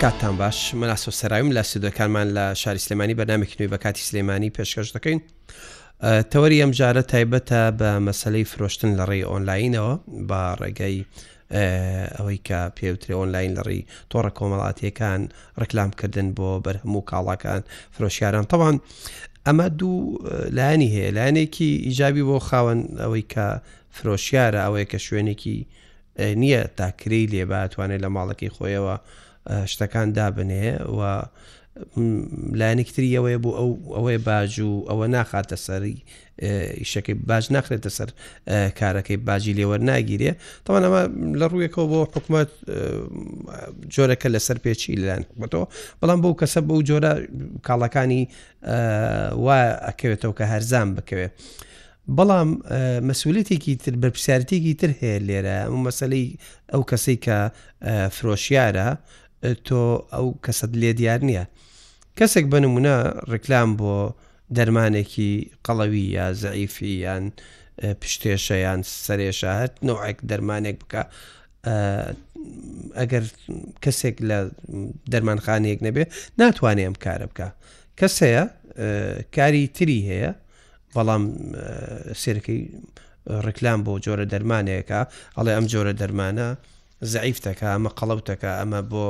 کاتتان باش من ئاسۆ سەراویم لە سودەکانمان لە شاری سلێمانی بەنامێکی نوێی بە کاتی سلێمانی پێشکەش دەکەین تەوەری ئەم جارە تایبەتە بە مەسلەی فرۆشتن لە ڕێی ئۆنلاینەوە بە ڕێگەی ئەوەی کە پێوترێ ئۆنلاین لەڕی تۆڕە کۆمەڵاتیەکان ڕکلام کردن بۆ بەرهەم و کاڵاکان فرۆشیاران تەوان ئەمە دوو لایەنی هەیە لایەنێکی ئیجابی بۆ خاوەن ئەوەی کە فرۆشیارە ئەوەیە کە شوێنێکی نییە تاکرەی لێباتوانێت لە ماڵەکەی خۆیەوە شتەکان دابنێ و لایەنێکی تری ئەوەیە بۆ ئەو ئەوەیە باج و ئەوە ناخاتە سەری ئیشەکەی باج ناخرێتە سەر کارەکەی باجی لێوەەر ناگیرێ تاوان ئەمە لە ڕوویەکەەوە بۆ حکوومەت جۆرەکە لەسەر پێچی لەلایەن حکوومەتەوە بەڵام بەو کەسە بەو جۆرە کاڵەکانی وا ئەکەوێتەوە کە هەرزان بکەوێت. بەڵام مەسولێتێکی تر بەرپسیارەتێکی تر هەیە لێرە ئەو مەسلەی ئەو کەسەی کە فرۆشیارە تۆ ئەو کەسەت لێ دیار نییە کەسێک بە نمونە ڕیکلام بۆ دەرمانێکی قەڵەوی یا زعیفی یان پشتێشە یان سەرێشە هەت نوعێک دەرمانێک بکە ئەگەر کەسێک لە دەرمانخانەیەک نەبێ ناتوانێ ئەم کارە بکە کەس هەیە کاری تری هەیە بەڵام سێرەکەی ڕکلام بۆ جۆرە دەرمانەیەەکە ئەڵێ ئەم جۆرە دەرمانە زەعیف دەکا ئەمە قەڵەو دەکا ئەمە بۆ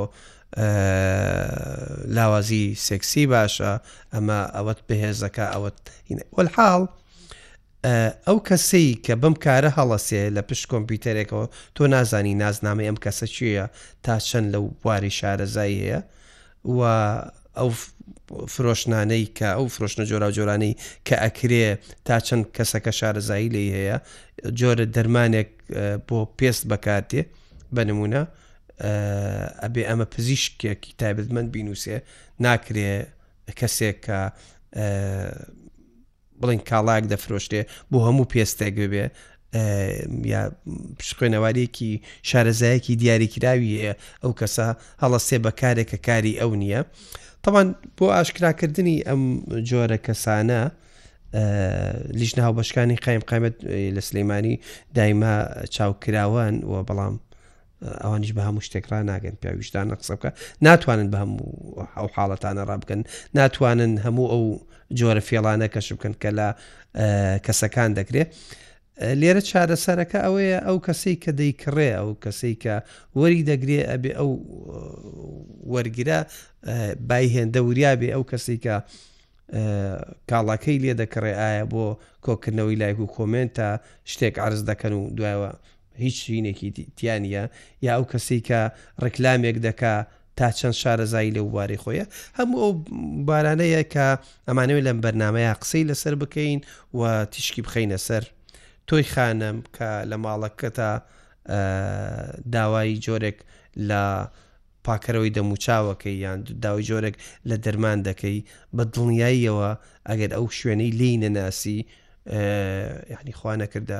لاوازی سێکسی باشە ئەمە ئەوەت بەهێز دەکا ئەوەت وەحاڵ ئەو کەسەی کە بەم کارە هەڵەسێ لە پشت کۆمپیوتەرێکەوە تۆ نازانی نازنامەی ئەم کەسە چیە تا چەند لەو بواری شارەزایی هەیە و ئەو فرۆشتنانەی کە ئەو فرۆشتنە جۆراوجۆرانەی کە ئەکرێ تا چەند کەسەکە شارەزایی لی هەیە جۆرە دەرمانێک بۆ پێست بەکاتێ بە نمونە ئەبێ ئەمە پزیشکێکی تایبەتمەند بینوسێ ناکرێ کەسێک کە بڵێن کاڵاک دەفرۆشرێ بۆ هەموو پێستێک ببێ یا خوێنەوارێکی شارەزایەکی دیاریکراوی هەیە ئەو کەسە هەڵەسێ بە کارێکە کاری ئەو نییە تەوان بۆ ئاشکراکردنی ئەم جۆرە کەسانە لیژنە هاوبەشکانی قایم قامەت لە سلەیمانی دایما چاوکراوان و بەڵام ئەوانیش بە هەموو شتێک ڕناگەن پێ ویشتانە قسە بکە ناتوانن بە هەموو ئەو حاڵەتانە ڕابگەن ناتوانن هەموو ئەو جۆرە فێڵانە کەش بکەن کە لە کەسەکان دەکرێت لێرە چارەسەرەکە ئەوەیە ئەو کەسەی کە دەیکڕێ ئەو کەسەی کە وەری دەگرێ ئەبێ ئەو وەرگرە بای هێندە وریابێ ئەو کەسی کە کاڵاکەی لێ دەکڕێ ئایا بۆ کۆکردنەوەی لایک و کۆمنتە شتێک عرز دەکەن و دوایەوە هیچ شینێکی تیانە یا ئەو کەسی کە ڕکلامێک دەکا تا چەند شارەزایی لەو بواری خۆیە هەموو ئەو بارانەیە کە ئەمانەوە لەم بەرنمەیە قسەی لەسەر بکەین و تیشکی بخەینە سەر تۆی خانم کە لە ماڵەکەتا داوای جۆرێک لە پاککەرەوەی دەموچاوەکەی یان داوای جۆرێک لە دەرمان دەکەی بە دڵنیاییەوە ئەگەر ئەو شوێنەی لێی نەناسی یعنی خوا نەکردە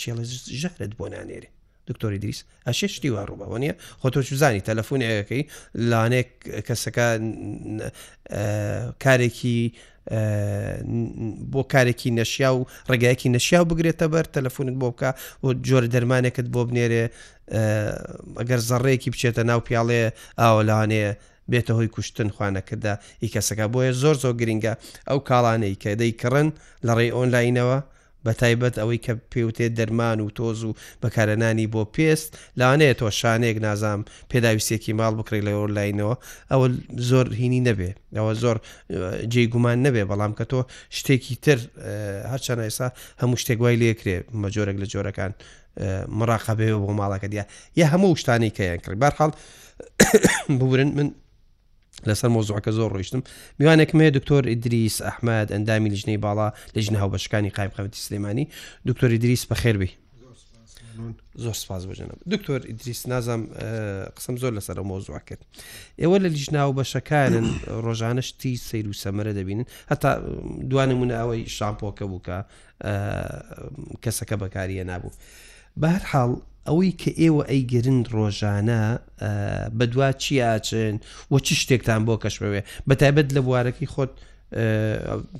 چێڵز ژەهرت بۆ نانێرێ دکتۆری دریس ئەشێ شتی وا ڕووبەوە نیە خۆ تۆ چزانی تەلەفۆنی ئەگەکەی لانێک کەسەکە کارێکی بۆ کارێکی نەشیا و ڕێگایەکی نەشیا بگرێتە بەر تەلەفۆنت بۆ بکە و جۆرە دەرمانێکت بۆ بنێرێ ئەگەر زەڕەیەکی بچێتە ناو پیاڵێ ئاوە لەوانەیە بێتە هۆی کوشتن خوانەکردا ئی کەسەکە بۆیە زۆر زۆر گرنگە ئەو کاڵانەی کە دەی کڕن لە ڕێی ئۆنلاینەوە بە تایبەت ئەوەی کە پێوتێ دەرمان و تۆز و بەکارەنانی بۆ پێست لەوانەیە تۆ شانێک نازام پێداویستێکی ماڵ بکڕی لە ئۆنلاینەوە ئەوە زۆر هینی نەبێ ئەوە زۆر جێ گومان نەبێ بەڵام کە تۆ شتێکی تر هەرچەند ئێستا هەموو شتێک وای لێکرێ مەجۆرەك لە جۆرەکان مراقەبەیەوە بۆ ماڵەکە دیا یە هەموو شتانی کە یان کڕی بارحاڵ بورن من لەسەر مۆزوعەکە زۆر ڕۆیشتم میوانێکمێ دکتۆر ئیدریس ئەحمد ئەندامی لیژنەی باڵا لە ژنە هاوبەشەکانی قایم قەوتی سلێمانی دکتۆری دریس بەخێربی زۆر سپاس بژێنە دکتۆر ئیدریس نازم قسم زۆر لەسەر مۆزوع کرد ئێوە لە لیژنا و بەشەکانن ڕۆژانە شتی سیر و سەمەرە دەبینن هەتا دوانمونە ئەوەی شامپۆکە بووکە کەسەکە بەکاری هێنابوو بەهر حاڵ ئەوەی کە ئێوە ئەیگرن ڕۆژانە بەدوا چیاچن و چ شتێکتان بۆ کەش بەوێ بەتایبەت لە بوارەکەی خۆت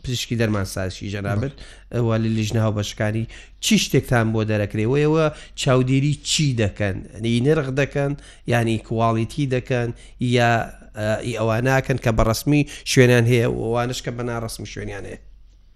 پزیشکی دەرمان ساشی جەنابەت ئەوە لە لیژناو بەشکاری چی شتێکتان بۆ دەرەکرێەوەیەوە چاودێری چی دەکەن نی نرخ دەکەن ینی کواڵیتی دەکەن یا ئەوە ناکەن کە بەڕسمی شوێنیان هەیە وانش کە بەناڕسمی شوێنیان هەیە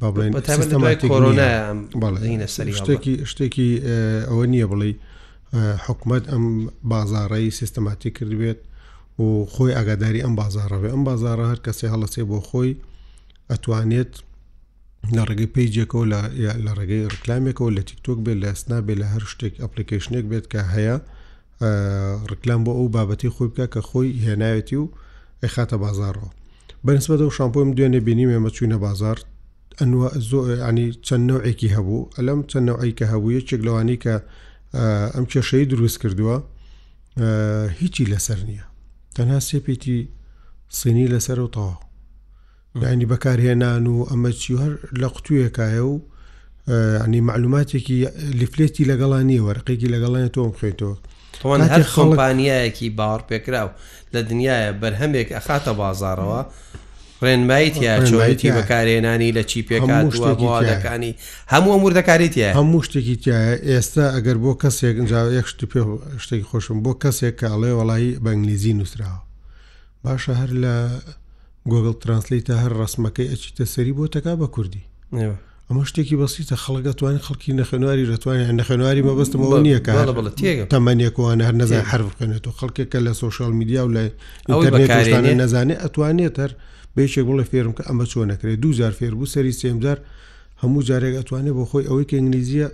بابڵێن شتێکی شتێکی ئەوە نییە بڵێ حکومت ئەم بازارڕەی سیستماتی کردبێت و خۆی ئاگاداری ئەم بازارڕەوێ ئەم بازارڕە هەر کەسێ هەڵەسێ بۆ خۆی ئەتوانێت لە ڕێگەی پیجێکەوە لە ڕێگەی ڕکلامێکەوە لە تیکتۆک بێت لە ئەسنا بێت لە هەر شتێک ئەپلیکیشنێک بێت کە هەیە ڕیکلام بۆ ئەو بابەتی خۆی بکە کە خۆی هێناوێتی و ئەخاتە بازارەوە بەنسبەت و شامپۆی من دوێنێ بینی مێمە چوینە بازار ئەنوە زۆ ینی چەند نەوەێکی هەبوو ئەلم چەند نەوەی کە هەبوو یەکێک لەوانی کە ئەم کێشەی دروست کردووە هیچی لەسەر نییە تەنها سێپێتی سینی لەسەر و تەواو یانی بەکارهێنان و ئەمە چی و هەر لە قوتوویەکایە و ینی معلوماتێکی لیفلێتی لەگەڵان نیە وەرقێکی لەگەڵیان تۆم خوێتەوە تۆن هەر خۆمپانیایەکی باوەڕپێکراو لە دنیاە بەرهەمێک ئەخاتە بازارەوە ڕێنمایی تیاچۆیەتی بەکارێنانی لە چی پێکانەکانی هەموو مردەکاریتە هەموو شتێکی تایە ئێستا ئەگەر بۆ کەسێک ئەنجا یەک شتی پێ شتێکی خۆشم بۆ کەسێک کە ئەڵێ وڵی بە ئەنگلیزی نووسراوە باشە هەر لە گۆگڵ ترانسلیتە هەر ڕسمەکەی ئەچیتە سەری بۆ تەکا بە کوردی ئەمە شتێکی بەسیتە خەڵک ئەتوانین خەڵکی نەخێنواری دەتوانین نەخێنواری مەبستمەوە نییە کە تەمەنیەکەوان هەر نەزان حرف بکەنێت و خەڵکێکە لە سوۆشال میدیا و لە ئەوەکارێنە نەزانێت ئەتوانێت هەر بێشێک بڵێ فێرم کە ئەمە چۆن نەکرێت دوو جار فێر بوو سەری سێمجار هەموو جارێک ئەتوانێت بۆ خۆی ئەوەی کە ئینگلیزیە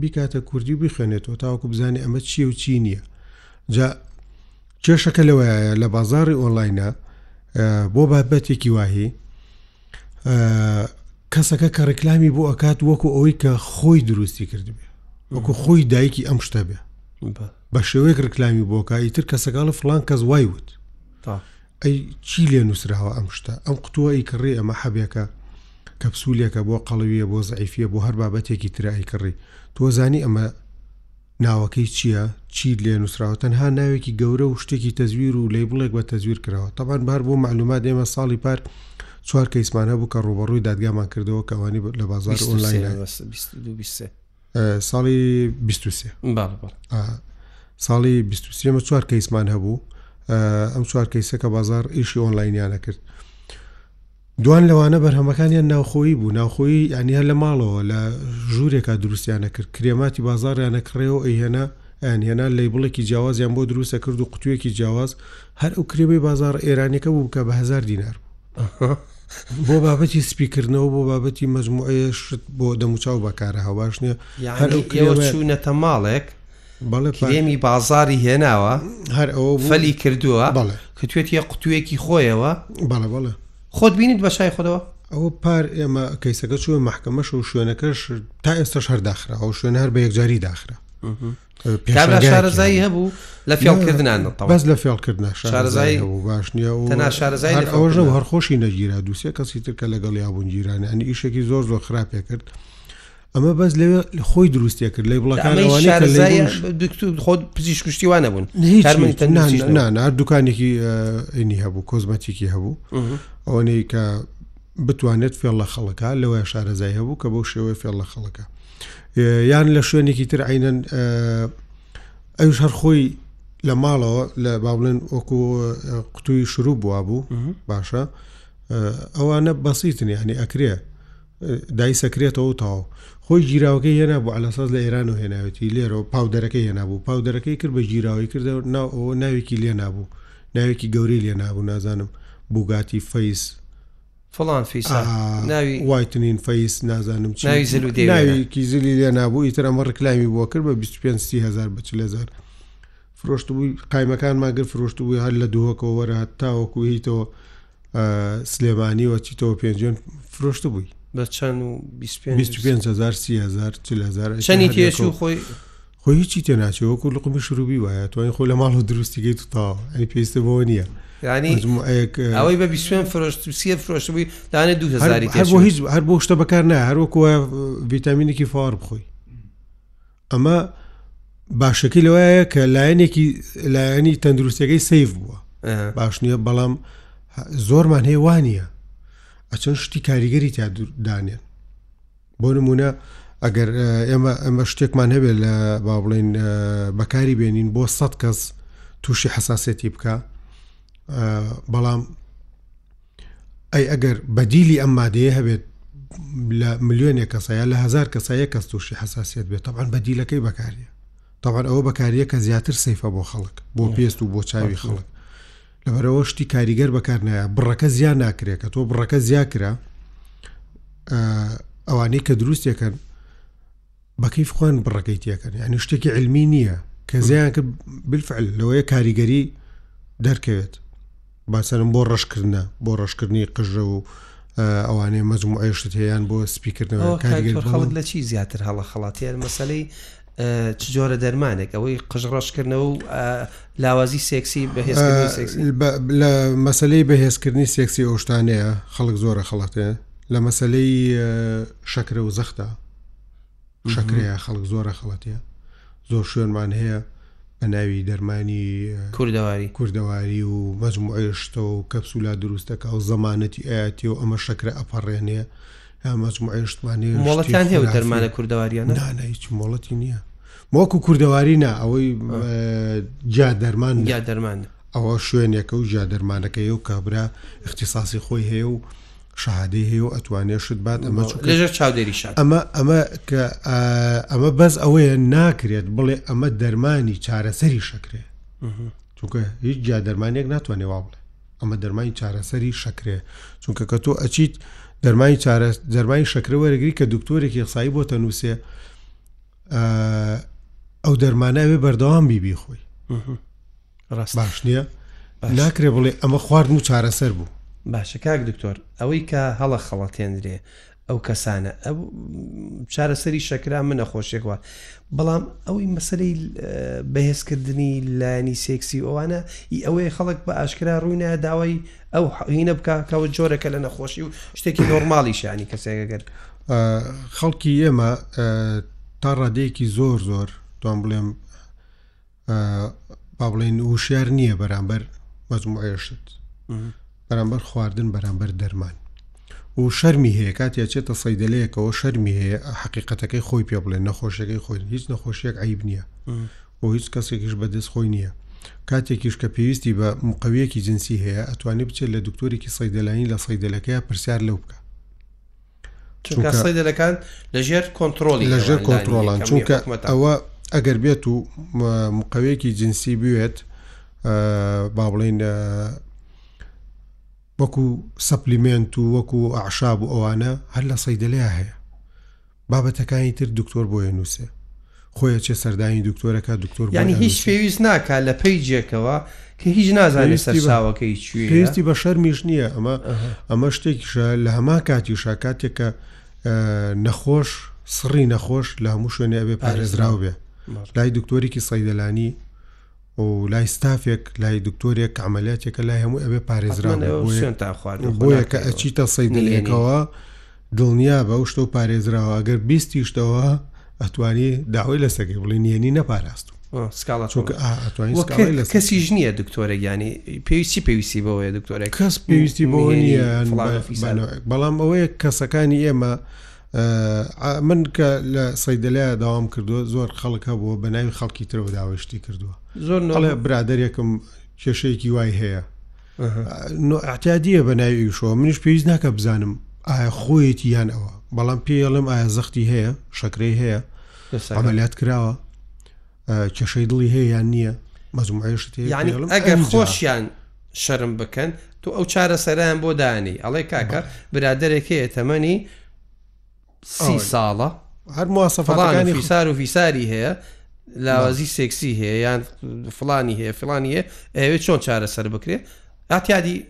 بیکاتە کوردی بخوێنێتەوە تاوەکو بزانێت ئەمە چی و چی نییە جا کێشەکە لەوەیە لە بازاری ئۆنلاینە بۆ بابەتێکی واهی کەسەکە کە ڕیکلامی بۆ ئەکات وەکو ئەوەی کە خۆی دروستی کردبێ وەکو خۆی دایکی ئەم شتە بێ بە شێوەیەک ڕیکلامی بۆکە ئیتر کەسەکەڵە فلان کەس وای وت ئەی چی لێ نووسراوە ئەم شتە ئەم قوتووە ئی کڕی ئەمە حەبێکە کەپسولێکە بۆ قەڵویە بۆ زعیفە بۆ هەر بابەتێکی ترایی کڕی تۆزانی ئەمە ناوەکەی چیە؟ چیت لێ نوسراوە؟ تەنها ناوێکی گەورە و شتێکی تەزویر و لەیبڵێک بە تەزویر کراوە تەبان بەهەر بۆ مەعلومات ئێمە ساڵی پار چوار کەیسمان هەبوو کە ڕوبەڕووی دادگامان کردەوە کە ئەوانی لە بازار ئۆنلاین ساڵی 23 ساڵی 23 مە چوار کەیسمان هەبوو ئەم چوار کەیسەکە بازار ئیشی ئۆنلاینیانە کرد دوان لەوانە بەرهەمەکانیان ناوخۆیی بوو، ناوخۆیی یانی هەر لە ماڵەوە لە ژوورێکا دروستیان ئەکرد، کرێماتی بازاڕیان ئەکڕێ و ئەیهێنا، ئەیانهێنا لەیبڵێکی جیاوازیان بۆ دروست ئەکرد و قوتوویەکی جیاواز، هەر ئەو کرێمەی بازاڕ ئێرانیەکە بوو بکە بە هەزار دینار بوو. بۆ بابەتی سپیکردنەوە، بۆ بابەتی مەجموعەیە شت بۆ دەموچاو بەکارە هەواشنیە، هەر ئەو کرێمە. یانی ئێوە چوونەتە ماڵێک کرێمی بازاری هێناوە فەلی کردووە کتێتی یە قوتوویەکی خۆیەوە خۆت بینیت بە شای خۆەوە ئەوە پار ئێمە کەیسەکە چوە محکمەش و شوێنەکەش تا ئێستش هەر داخرا ئەو شوێن هەر بە یەکجاری داخرا شارەزایی هەبوو لە فێڵکردنان بەس لە فێڵکردن شارەزایی هەبوو باش نییە و تەنا شارەزای ئەوەژە و هەرخۆشی نەگیرا دووسێ کەسی ترکە لەگەڵ یابوون گیرانانی ئیشێکی زۆر زۆر خراپێ کرد ئەمە بەس لەوێ خۆی دروستێ کرد لەی بڵەکان خۆت پزیش کوشتی وانە بوون نار دوکانێکی ئینی هەبوو کۆزمەتیکی هەبوو ئەوەنەی کە بتوانێت فێڵ لە خەڵکە لەوەی شارەزای هەبوو کە بەو شێوەی فێڵ لە خەڵکە یان لە شوێنێکی تر عینەن ئەوش هەر خۆی لە ماڵەوە لە باڵێن وەکو قوتووی شروع بووە بوو باشە ئەوانە بەسیتن یعنی ئەکرێ دایسەکرێتەوە و تەواو. خۆی گیراوەکەی هێنابوو عەلەساس لە ئێران و هێنایەتی لێرەوە پاودەرەکەی هێنابوو پاودەرەکەی کرد بە گیراوەی کردە ناو ئەوە ناوێکی لێ نابوو ناوێکی گەورەی لێ نابوو نازانم بوگاتی فەیس فڵان فیسا ناوی وایتنین فەیس نازانم چی ناوی زل و دێوێنە. ناوێکی زلی لێ نابوو ئیتر ئەمە ڕکلامی بۆ کرد بە 25 هزار بە 40 هزار فرۆشتبووی قایمەکانمان گرت فرۆشتبووی هەر لە دهۆکەوە وەرە هەر تاوەکو هیتەوە سلێمانیوە چیتەوە پێنجێن فرۆشتبووی بە چەند و 25 هزار سی هزار چل هزار چەنی تێش و خۆی خۆی هیچی تێ ناچێ وەکو لقمی شروبی وایە توانین خۆ لە ماڵ و دروستیگەی تاوە ئەی پێویستە بەوە نییە ینی ئەوەی بە بیسوێن فرۆشت سیە فرۆشتبووی دانێ دو هزاری هەر بۆ شتە بەکار نایە هەروەکوە ڤیتامینێکی فار بخۆی ئەمە باشەکەی لەوایە کە لایەنێکی لایەنی تەندروستەکەی سیف بووە باش نییە بەڵام زۆرمان هەیە وانە ئەچەند شتی کاریگەری تا دانێن بۆ نمونە ئەگەر ئێمە ئەمە شتێکمان هەبێت لە با بڵێن بەکاری بێنین بۆ سەد کەس تووشی حساسەتی بکە بەڵام ئەی ئەگەر بەدیلی ئەم مادەیە هەبێت لە ملیۆنێک کەسە یا لە هزار کەسە یە کەس تووشی حساسیت بێت تەبان بەدیلەکەی بەکاریە تەوان ئەوە بەکاریە کە زیاتر سیفە بۆ خەڵک بۆ پێست و بۆ چاوی خەڵک لەبەرەوە شتی کاریگەر بەکارنایە بڕەکە زیان ناکرێت کە تۆ بڕەکە زیاکرا ئەوانەی کە دروستێکن بەکەیف خوان بڕەکەی تێکەن یعنی شتێکی علمی نییە کە زیان کرد بالفعل لەوەیە کاریگەری دەرکەوێت باسەرم بۆ ڕشکردە بۆ ڕشکردنی قژە و ئەوانەیە مەزم و ئێشت هەیەیان بۆ سپیکردنەوە خەڵک لە چی زیاتر هەڵە خەڵاتیان مەسلەی چ جۆرە دەرمانێک ئەوەی قژڕەشکردنەوە و لاوازی سێکسی بەهێز لە مەسلەی بەهێزکردنی سێکسی ئەوشتانەیە خەڵک زۆرە خەڵەتێ لە مەسلەی شەکرە و زەختە شەکرەیە خەڵک زۆر ڕەخڵەتە زۆر شوێنمان هەیە بە ناوی دەرمانی کوردەواری کوردەواری و مەجموعێشتە و کەپسولا دروستەکە و زەمانەتی ئاەتی و ئەمە شەکرە ئەپەڕێنێ مەجموعێشتمانێ مۆڵەتیان هەیە دەرمانە کوردەواریان نانە هیچ مۆڵەتی نییە مۆکو کوردەواری نا ئەوەی جا دەرمان یا دەرمان ئەوە شوێنێکە و جا دەرمانەکەی و کابرا اختصاسی خۆی هەیە و شەهادەی هەیە و ئەتوانێ شت بات ئەمە چ لەژێر چاودێری شار ئەمە ئەمە کە ئەمە بەس ئەوەیە ناکرێت بڵێ ئەمە دەرمانی چارەسەری شەکرێ چونکە هیچ جا دەرمانێک ناتوانێ وا بڵێ ئەمە دەرمانی چارەسەری شەکرێ چونکە کە تۆ ئەچیت دەرمانی چارە دەرمانی شەکرە وەرەگری کە دکتۆرێکی قسایی بۆ تەنووسێ ئەو دەرمانەوێ بەردەوام بیبی خۆی باش نییە ناکرێ بڵێ ئەمە خواردن و چارەسەر بوو باشە کاک دکتۆر ئەوەی کە هەڵە خەڵەتێنرێ ئەو کەسانە ئەو چارەسەری شەکرا منە خۆشێکوە بەڵام ئەوەی مەسلەی بەهێزکردنی لایەنی سێکسی ئەوانە ئی ئەوەی خەڵک بە ئاشکرا ڕووینە داوای ئەو حەینە بک کەەوە جۆرەکە لە نەخۆشی و شتێکی نۆرماڵی شانی کەسێکەگەر خەڵکی ئێمە تا ڕادەیەکی زۆر زۆر دوام بڵێم با بڵێن وشار نییە بەرامبەر مەزموعێشت بەرامبەر خواردن بەرامبەر دەرمان و شەرمی هەیە کاتیا چێتە سەیدەلەیەکەوە شەرمی هەیە حقیقەتەکەی خۆی پێ بڵێن نەخۆشیەکەی خۆی هیچ نەخۆشیەک عیب نییە و هیچ کەسێکیش بەدەست خۆی نییە کاتێکیش کە پێویستی بە مقویەکی جنسی هەیە ئەتوانێت بچێت لە دکتۆرێکی سەیدەلانی لە سەیدەلەکەی پرسیار لەو بکە چونکە سەیدەلەکان لەژێر کۆنتترۆلی لەژێر کۆنتترۆڵان چونکە ئەوە ئەگەر بێت و مقەوێکی جنسی بوێت با بڵین وەکو سەپلیمنت و وەکو عشاب و ئەوانە هەر لە سەیدەلەیە هەیە بابەتەکانی تر دکتۆر بۆیە نووسێ خۆی ئەچێ سەردانی دکتۆر ئەکا دکتۆر بۆی ئەنوسێ. یانی هیچ پێویست ناکا لە پەیجێکەوە کە هیچ نازانێ سەرچاوەکەی چوێیە. پێویستی بە شەرمیش نییە ئەمە ئەمە شتێکیشە لە هەمان کاتیشا کاتێک کە نەخۆش سڕی نەخۆش لە هەموو شوێنێ ئەبێ پارێزراو بێ لای دکتۆرێکی سەیدەلانی و لای ستافێک لای دکتۆرێک کە عملیاتێکە لای هەموو ئەبێ پارێزراو بۆیەکە ئەچیتە سەیدلێکەوە دڵنیا بە شتە و پارێزراوە ئەگەر بیستیشتەوە ئەتوانی داوای لەسەکەی بڵێ نیەنی نەپاراست سکاڵا چۆکە کەسی ژنیە دکتۆرە گیانی پێویستی پێویستی بەوەیە دکتۆرە کەس پێویستی بۆ نیە بەڵام ئەوەیە کەسەکانی ئێمە من کە لە سەیدەلەیە داوام کردووە زۆر خەڵک هەبووە بە ناوی خەڵکی ترەوە داوەشتی کردووە زۆر نڵێ برادێکم کێشەیەکی وای هەیە ئەتیادیە بە ناوی شەوە منیش پێویست ناکە بزانم ئایا خۆیەتی یان ئەوە بەڵام پێڵم ئایا زەختی هەیە شەکرەی هەیە ئەمەلیات کراوە کێشەی دڵی هەیە یان نییە مەزمعێشت یعنی ئەگەر خۆشیان شەرم بکەن تو ئەو چارە سەران بۆ دانی ئەڵێ کاکە برادێک هەیە تەمەنی سی ساڵە هەر موواسەفاڵانی فیسار و فیساری هەیە لاوازی سێکسی هەیە یان فلانی هەیە فلانی هەیە ئەوێ چۆن چارەسەر بکرێ ئاتیادی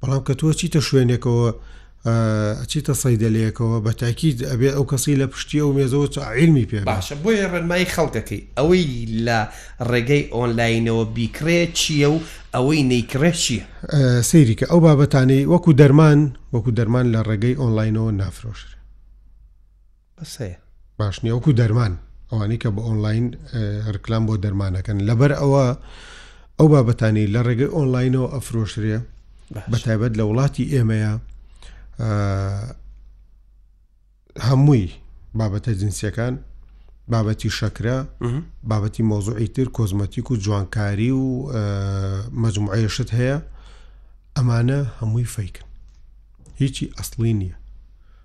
بەڵام کە تۆ چیتە شوێنێکەوە ئەچیتە سەیدەلەیەکەوە بە تاکیید ئەبێ ئەو کەسی لە پشتی ئەو مێزەوە چ عیلمی پێ باشە بۆیە ڕێنمایی خەڵکەکەی ئەوەی لە ڕێگەی ئۆنلاینەوە بیکڕێ چییە و ئەوەی نەیکڕێ چییە سەیریکە ئەو بابەتانەی وەکو دەرمان وەکو دەرمان لە ڕێگەی ئۆنلاینەوە نافرۆشرێ بەس هەیە. باش نیە وەکو دەرمان ئەوانەی کە بە ئۆنلاین ڕکلام بۆ دەرمانەکەن لەبەر ئەوە ئەو بابەتانی لە ڕێگەی ئۆنلاینەوە ئەفرۆشرێ بە تایبەت لە وڵاتی ئێمەیە هەمووی بابەتە جنسیەکان بابەتی شەکرە بابەتی مۆزوعی تر کۆزمەتیک و جوانکاری و مەجموعەیەشت هەیە ئەمانە هەمووی فیکن هیچی ئەسڵی نییە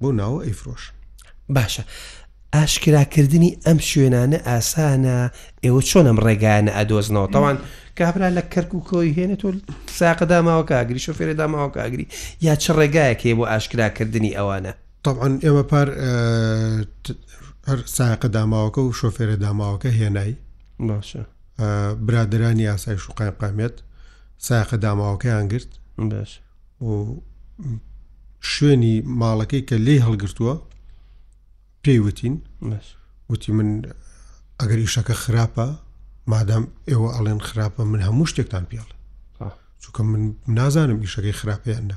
بۆ ناوە ئەیفرۆشن. باشە ئاشکراکردنی ئەم شوێنانە ئاسانە ئێوە چۆن ئەم ڕێگایانە ئەدۆزنەوە تاوان کابرا لە کەرککەوەی هێنێت تۆ ساقە داماوە کاگری شوفێرە داماوە کاگری یا چ ڕێگایەک هەیە بۆ ئاشکراکردنی ئەوانە طبعا ئێمە پار هەر ساقە داماوەکە و شوفێرە داماوەکە هێنای باشە برادرانی ئاسایش و قایقامێت ساقە داماوەکەیان گرت باش و شوێنی ماڵەکەی کە لێی هەڵگرتووە پێی وتین وتی من ئەگەر ئیشەکە خراپە مادام ئێوە ئەڵێن خراپە من هەموو شتێکتان پێڵێ چونکە من نازانم ئیشەکەی خراپیاندا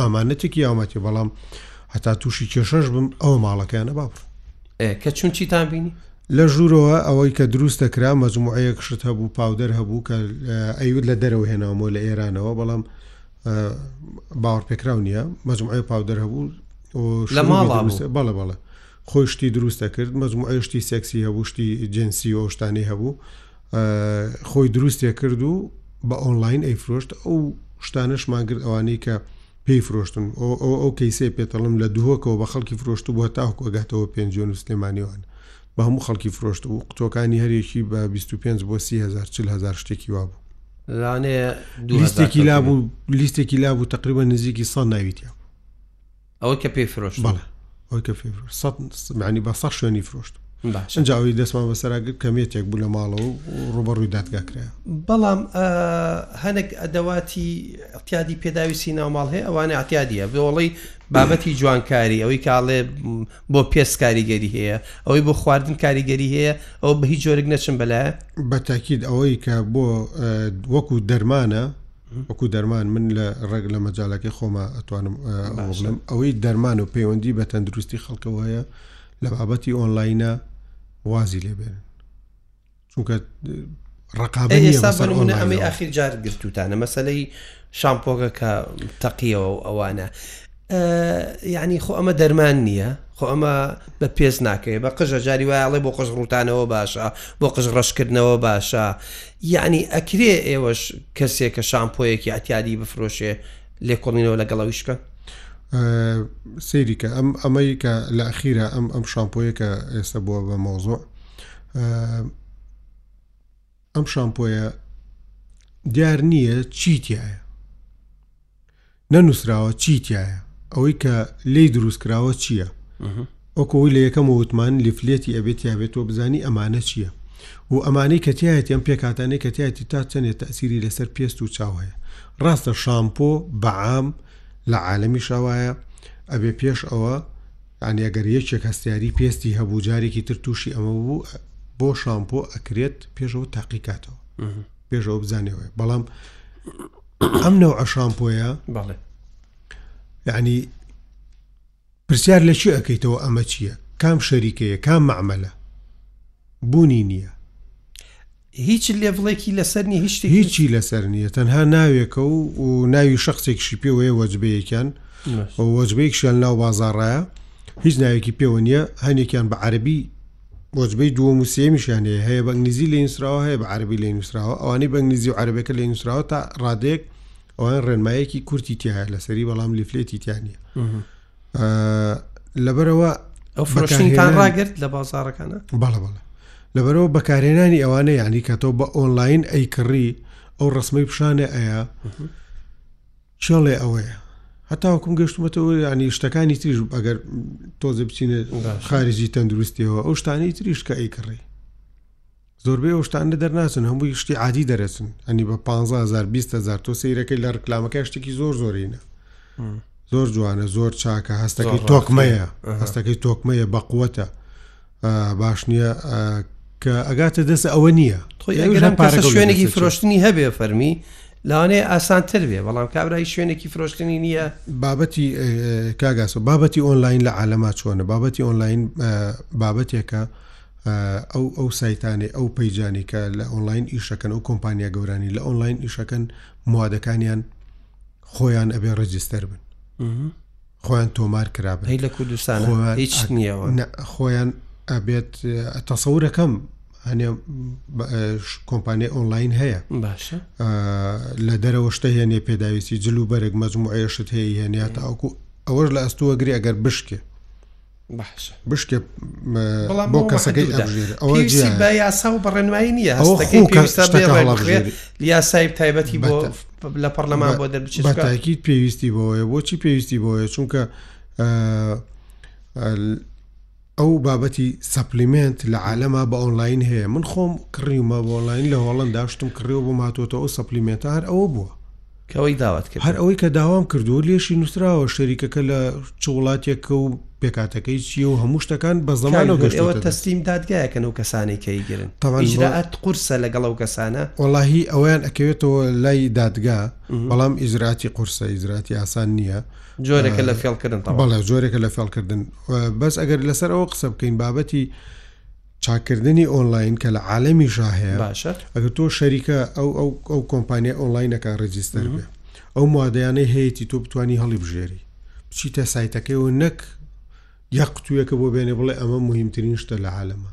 ئامانەتێکی یاومەتی بەڵام هەتا تووشی کێشەش بم ئەو ماڵەکەیانە باپڕ ئێ کە چون چیتان بینی؟ لە ژوورەوە ئەوەی کە دروست دەکرا مەجموعەیەک شت هەبوو پاودەر هەبوو کە ئەیود لە دەرەوە هێناومەوە لە ئێرانەوە بەڵام باوەڕپێکراو نییە مەجموعەیە پاودەر هەبوو لە ماڵا بەڵە بەڵە خۆی شتی دروست دەکرد مەجموعە شتی سێکسی هەبوو شتی جنسی و شتانی هەبوو خۆی دروستێ کرد و بە ئۆنلاین ئەیفرۆشت ئەو شتانەشمان کرد ئەوانەی کە پێی فرۆشتن ئەو ئەو ئەو کەیسەی پێتەڵم لە دهۆکەوە بە خەڵکی فرۆشت بووە تاوکو ئەگاتەوە پێنجوێن و سلێمانیوان بە هەموو خەڵکی فرۆشت بوو قوتوەکانی هەرێکی بە 25 بۆ سیهزار چل هزار شتێکی وابوو لانەیە لیستێکی لابوو لیستێکی لابوو تقریبا نزیکی سا ناویتیا ئەوە کە پێی فرۆشت بەڵێ ئەوەی کە فێ فرۆشت سەد معنی بە سەد شوێنی فرۆشت باشە. ئەنجا ئەوی دەستمان بەسەراگر کەمێتێک بوو لە ماڵەوە و ڕوبەڕووی دادگا کرا بەڵام ئا، هەنێک ئەدەواتی احتیادی پێداویستی ناوماڵ هەیە ئەوانە احتیادیە بۆڵی بابەتی جوانکاری ئەوەی کاڵێ م، بۆ پێست کاریگەری هەیە ئەوەی بۆ خواردن کاریگەری هەیە ئەو بە هیچ جۆرێک نەچن بەلایە بە تاکید ئەوەی کە بۆ اه، وەکو دەرمانە وەکو دەرمان من لە ڕێک لە مەجالەکەی خۆمە ئەتوانم ئەوڵم ئەوەی دەرمان و پەیوەندی بە تەندروستی خەڵکەوە هەیە لە بابەتی ئۆنلاینە وازی لێبێن چونکە ڕقابە ئێستا بەرمونە ئەمەی ئاخیر جار گرتوتانە مەسلەی شامپۆگە کە تەقیەوە ئەوانە یەعنی خۆ ئەمە دەرمان نییە خۆ ئەمە بە پێست ناکەوێت بە قژە جاری وایڵێ بۆ قژ ڕوتانەوە باشە بۆ قژ ڕەشکردنەوە باشە یعنی ئەکرێ ئێوەش کەسێک کە شامپۆیەکی ئەتیادی بفرۆشێ لێکۆڵینەوە لەگەڵەویش بکەن سەیریکە ئەم ئەمەی کە لە ئەخیرە ئەم ئەم شامپۆیە کە ئێستا بووە بە مۆزۆ ئەم شامپۆیە دیار نییە چیتیایە نەنووسراوە چی تیایە ئەوەی کە لی دروست کراوە چییە وەکو ئەوی لە یەکەم وتمان لیفلێتی ئەبێت یا بێت تۆ بزانی ئەمانە چییە و ئەمانەی کەتیایەتی ئەم پێکاتانەی کەتیایەتی تا چەندێت تەسیری لەسەر پێست و چاو هەیە ڕاستە شامپۆ بەعام لە عالمی شاوایە ئەبێ پێش ئەوە یعنی ئەگەر یەکێک هەستیاری پێستی هەبوو جارێکی تر تووشی ئەمە بوو بۆ شامپۆ ئەکرێت پێشەوە تاقیکاتەوە پێشەوە بزانەوەی بەڵام ئەم نەوعە شامپۆیە بەڵێ یعنی پرسیار لە چی ئەەکەیتەوە ئەمە چییە کام شەریکەیە کام معمەلە بوونی نییە هیچ لێڤڵێکی لەسەر نیە هیچ هیچی لەسەر نییە تەنها ناوێکە و و ناوی شخصێکشی پێوەیە وەجبەیەکیان وەجبەیەکشیان ناو بازاڕایە هیچ ناوێکی پێوە نیە هەنێکیان بە عەربی وەجبەی دووەم و سێیەمیشیان هەیە، هەیە بە ئنگلیزی لێی نووسراوە، هەیە بە عەرەبی لێی نووسراوە، ئەوانەی بە ئنگلیزی و عەرەبەکە لێی نووسراوە تا ڕادەیەک ئەوان ڕێنمایەکی کورتی تیاە لەسەری بەڵام لیفلێتی تیانە لەبەرەوە ئەو فرۆشتان ڕاگرت لە بازارەکانە بەڵە بەڵە لەبەرەوە بەکارێنانی ئەوانە یعنی کە تۆ بە ئۆنلاین ئەیکڕی ئەو ڕسمەی پیشانە ئەیە کێڵێ ئەوەیە هەتاوکم گەشتمەتەوە ینی شتەکانی تریش ئەگەر تۆزە بچینە خارجی تەندروستیەوە ئەو شتانی تریش کە ئەیکڕی زۆربەی ئەو شتانە دەرناچن هەمووی شتی عادی دەرەچن ئەنی بە 15هزار تۆ سیرەکەی لە ڕکلامەکە شتێکی زۆر زۆرینە زۆر جوانە زۆر چاکە هەستەکەی تۆکمەیە هەستەکەی تۆکمەیە بەقوەتە باش نییە کە ئەگاتە دەست ئەوە نییە خۆی شوێنێکی فرۆشتنی هەبێ فەرمی لاانێ ئاسانتر بێ بەڵام کابرای شوێنێکی فرۆشتنی نییە بابەتی کاگاسە بابەتی ئۆنلاین لە عالەما چۆنە بابەتی ئۆنلاین بابەتێکە ئەو ئەو سایتانێ ئەو پەیجانانی کە لە ئۆنلاین ئیشەکەن ئەو کۆمپانیا گەورانی لە ئۆنلاین ئیشەکەن موادەکانیان خۆیان ئەبێ ڕجستەر بن خۆیان تۆمار کرابن هەی لە کوردستان خۆیان هیچ ئەک- نییەوە نە، خۆیان ئەبێت ئە، تەسەورەکەم هەنێ بە، ئە، ش- کۆمپانیای ئۆنلاین هەیە باشە ئە، لە دەرەوە شتە هێنێ پێداویستی جل و بەرگ مەجموعەیە شت هەیە هێنێ تاوەکو ئەوەش لە ئەستووەگری ئەگەر بشکێ بشکێ بۆ کەسەکەی ئەبژێر ئەوە بە یاسا و بەڕێنمایی نییە هەستەکەی پێویستە بێ ڕێبژێر یاسای تایبەتی بۆ لە پەرلەمان بۆ دەربچێت بەتاکیت پێویستی بۆیە بۆچی پێویستی بۆیە چونکە ئەو بابەتی سەپلیمنت لە عالەما بە ئۆنلاین هەیە من خۆم کڕیومە بۆ ئۆنلاین لە هۆڵنداشتم کڕیەوە بۆ ماتۆتە ئەو سەپلیمنتار ئەوە بووە کەوەی داوات کرد هەر ئەوەی کە داوام کردو لێشی نووسراوە شەریکەکە لە چ وڵاتێکە و پێکاتەکەی چیە و هەموو شتەکان بە زەمانەوە گەشتوەتە تەسلیم دادگایەکەن و کەسانی کە ئیگرن ئیجرائات قورسە لەگەڵ ئەو کەسانە وەڵاهی ئەویان ئەکەوێتەوە لای دادگا بەڵام ئیجراتی قورسە ئیجراتی ئاسان نییە جۆرێکە لە فێڵکردن بەڵێ جۆرێکە لە فێڵکردن بەس ئەگەر لەسەر ئەوە قسە بکەین بابەتی چاکردنی ئۆنلاین کە لە عالەمی ژا هەیە باشە ئەگەر تۆ شەریکە ئەو ئەو ئەو کۆمپانیای ئۆنلاینەکان ڕێجیستەر بێ ئەو مادەیانەی هەیەی تۆ بتانی هەڵی بژێری بچیتە سایتەکەیەوە نەک یا قوتوویەکە بۆ بێنێ بڵێ ئەمە مهمترین شتە لە عالەمە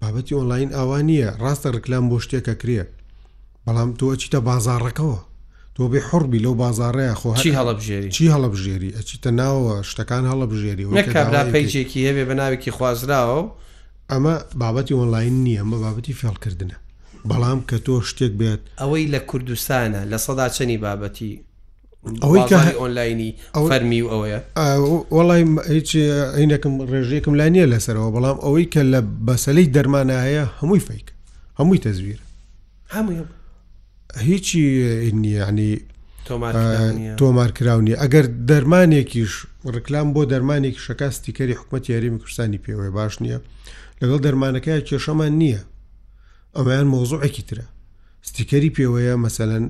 بابەتی ئۆنلاین ئاوا نییە ڕاستە ڕکلام بۆ شتێکە کرێ بەڵام تۆ ئەچیتە بازاڕەکەەوە تۆ بێ حڕبی لەو بازارەیە خۆ چی هەڵبژێری چی هەڵبژێری ئەچیتە ناوەوە شتەکان هەڵبژێری و کابرا پیجێکی هەبێ بە ناوێکی خوازراوە و ئەمە بابەتی ئۆنلاین نییە ئەمە بابەتی فێڵکردنە بەڵام کە تۆ شتێک بێت ئەوەی لە کوردستانە لە سەدا چەنی بابەتی ئەوەی کە ئۆنلاینی فەرمی و ئەوەیە وەڵی هیچ عینەکەم ڕێژەیەکم لا نییە لەسەرەوە بەڵام ئەوەی کە لە بەسەلەی دەرمانە هەیە هەمووی فیک هەمووی تەزویر هەمووی هەبوو هیچی یعنی تۆمارکراونی ئەگەر دەرمانێکیش ڕکلام بۆ دەرمانێکی شکاستی کەری حکوومەت یاریمی کوردستانی پێوەی باش نییە لەگەڵ دەرمانەکەی کێشەمان نییە ئەمەیان مۆزوعێکی ترە ستیکەری پێوەیە مەسەەن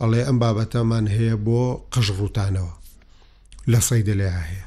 ئەڵێ ئەم بابەتەمان هەیە بۆ قژ ڕوتانەوە لە سەیدە لێ هەیە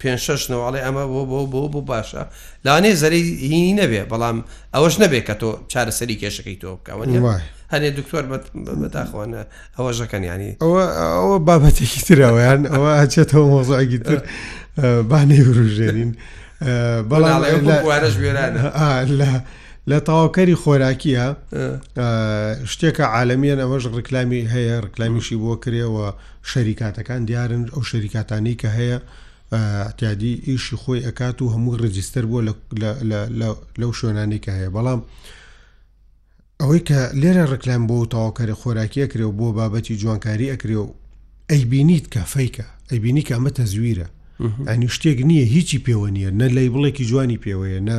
پێنج شەش نەوە ئەڵێ ئەمە بۆ بۆ بۆ بۆ باشە لانێ زەرەی هینی نەبێ بەڵام ئەوەش نەبێ کە تۆ چارەسەری کێشەکەی تۆ بکەوە هەنێ دکتۆر بەداخوانە ئەوە ژەکەن ینی ئەوە ئەوە بابەتێکی ترەوەیان ئەوە ئەچێتەوە مۆزعگی تر بانەی وروژێنین بەڵام لە لە تاواکەری خۆراکیە شتێکە عاالمیان ئەمەش ڕکلامی هەیە ڕکلامیشی بۆ کرێەوە شەریکاتەکان دیارن ئەو شەریکاتانەی کە هەیە ئەتیادی ئیشی خۆی ئەکات و هەمووی ڕجیستەر بووە لەو شوێنانی کە هەیە بەڵام ئەوەی کە لێرە ڕکلام بۆ و تەواوکەرە خۆراکی ئەکرێ و بۆ بابەتی جوانکاری ئەکرێ و ئەیبینیت کە فیکە ئەیبینی کە ئەمە تەزویرە ئەنی شتێک نییە هیچی پێوە نیە نە لەی بڵێکی جوانی پێوەیە نە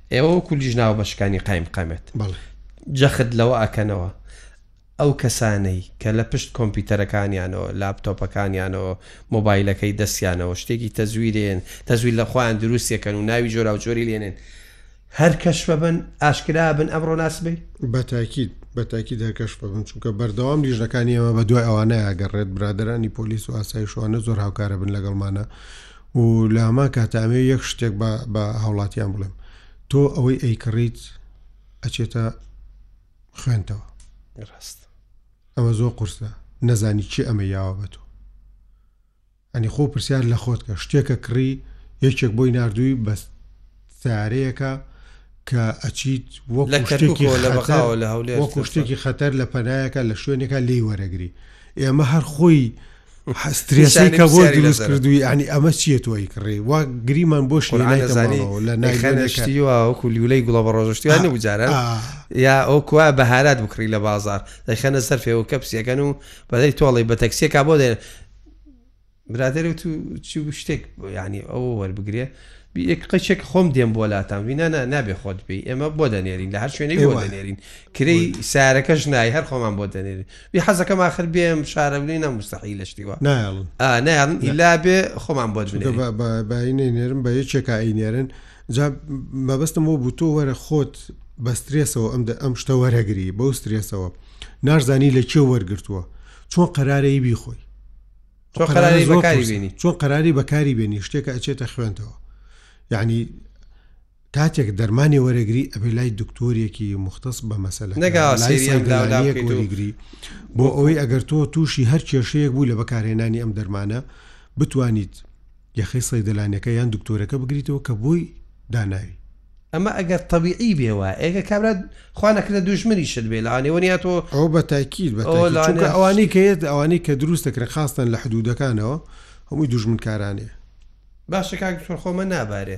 ئێوە وەکو لیژنە هاوبەشەکانی قایمقامیەت جەخت لەوە ئەکەنەوە ئەو کەسانەی کە لە پشت کۆمپیوتەرەکانیانەوە لاپتۆپەکانیانەوە مۆبایلەکەی دەستیانەوە شتێکی تەزویرێن تەزویل لە خۆیان دروستێکەن و ناوی جۆراوجۆری لێنێن هەر کەش بەبن ئاشکرا بن ئەمڕۆ ناسبی بەتاکیید بەتاکی دەرکەش ببن چونکە بەردەوام لیژەکانی ئەمە بە دوای ئەوانەیەگەڕێت برادرانی پۆلیس و ئاسایشوانە زۆر هاوکارە بن لەگەڵمانە و لە هەمان کاتە ئەمەوێ یەک شتێک بە بە هاوڵاتیان بڵێم تۆ ئەوەی ئەیکڕیت ئەچێتە خوێنتەوە ڕاست ئەمە زۆر قورسە نەزانی چی ئەمە یاوە بە تۆ ئەنی خۆ پرسیار لە خۆت کە شتێکە کڕی یەکێک بۆی نردووی بەس سەیارەیەکە کە ئەچیت وەکو شتێکی خەتەر وەکو شتێکی خەتەر لە پەنایەکە لە شوێنێکە لێی وەرەگری ئێمە هەر خۆی حستریەکە بۆ دروست کردووی ئەنی ئەمە چیە تۆی کڕی وا گریمان بۆ شوێنەکەزانی لە نایخەنشتی وەکو لیولەی گوڵە بە ڕۆژشتیوانی بجارە یا ئەو کوا بەهارات بکڕی لە بازار دەخەنە سەر فێوە کەپسیەکەن و بەدەی تۆڵی بە تەکسیەکە بۆ دێن برادەر و تو چی و شتێک یعنی ئەوە وەربگرێ بیەک قەچێک خۆم دێم بۆ لاتان وینا نا نابێ خۆت بی ئێمە بۆ دەنێرین لە هەر شوێنەی بۆ دەنێرین کرێی سارەکەش نای هەر خۆمان بۆ دەنێرین بی حەزەکەم آخر بێم شارەبنی نە مستحی لە شتیوە نایڵن نایڵن ئیلا بێ خۆمان بۆ باینێ نێرم بە یەکێکە ئەی نێرن جا مەبەستم بۆ بوو تۆ وەرە خۆت بەسترێسەوە ئەم ئەم شتە وەرەگری بەو سترێسەوە ناشزانی لە کێ وەرگتووە چۆن قەرارەی بیخۆی تۆ قەراری بەکاری بینی چۆن قەراری بەکاری بێنی شتێکە ئەچێتە خوێنتەوە یعنی کاتێک دەرمانی وەرەگری ئەبێ لای دکتۆرێکی مختص بە مەسەل نەگەری بۆ ئەوەی ئەگەر تۆ تووشی هەر کێشەیەک بوو لە بەکارهێنانی ئەم دەرمانە بتوانیت یەخەی سەیدەلانیەکە یان دکتۆرەکە بگریتەوە کە بۆی داناوی. ئەمە ئەگەر تەبیعی بێ وایە ئێگە کابرا خوا نەکردە دوژمنیشت بێ لەوانێ وەنیا تۆ ئەوە بە تاکید بە تاکید چونکە ئەوانەی کە یەت ئەوانەی کە دروست دەکرێن خاستەن لە حدوودەکانەوە هەمووی دوژمنکارانەیە باشە کاک دکتۆر خۆمە نابارێ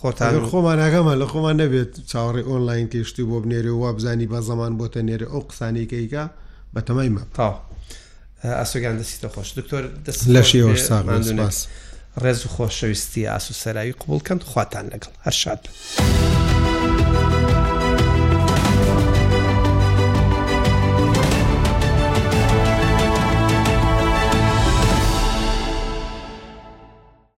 خۆتان و خۆمان ئاگامان لە خۆمان نەبێت چاوەڕێی ئۆنلاین کەی شتی بۆ بنێرێ و وابزانی بە زەمان بۆتە نێرە ئەو قسانەی کەیکە بە تەمای مە تا ئاسۆگان دەسیتە خۆش دکتۆر دەست لەشی ئەوش ساغاس ڕێز و خۆشەویستی ئاسو سەراوی قوبولکەند خواتان لەگەڵ هەر شاد بن.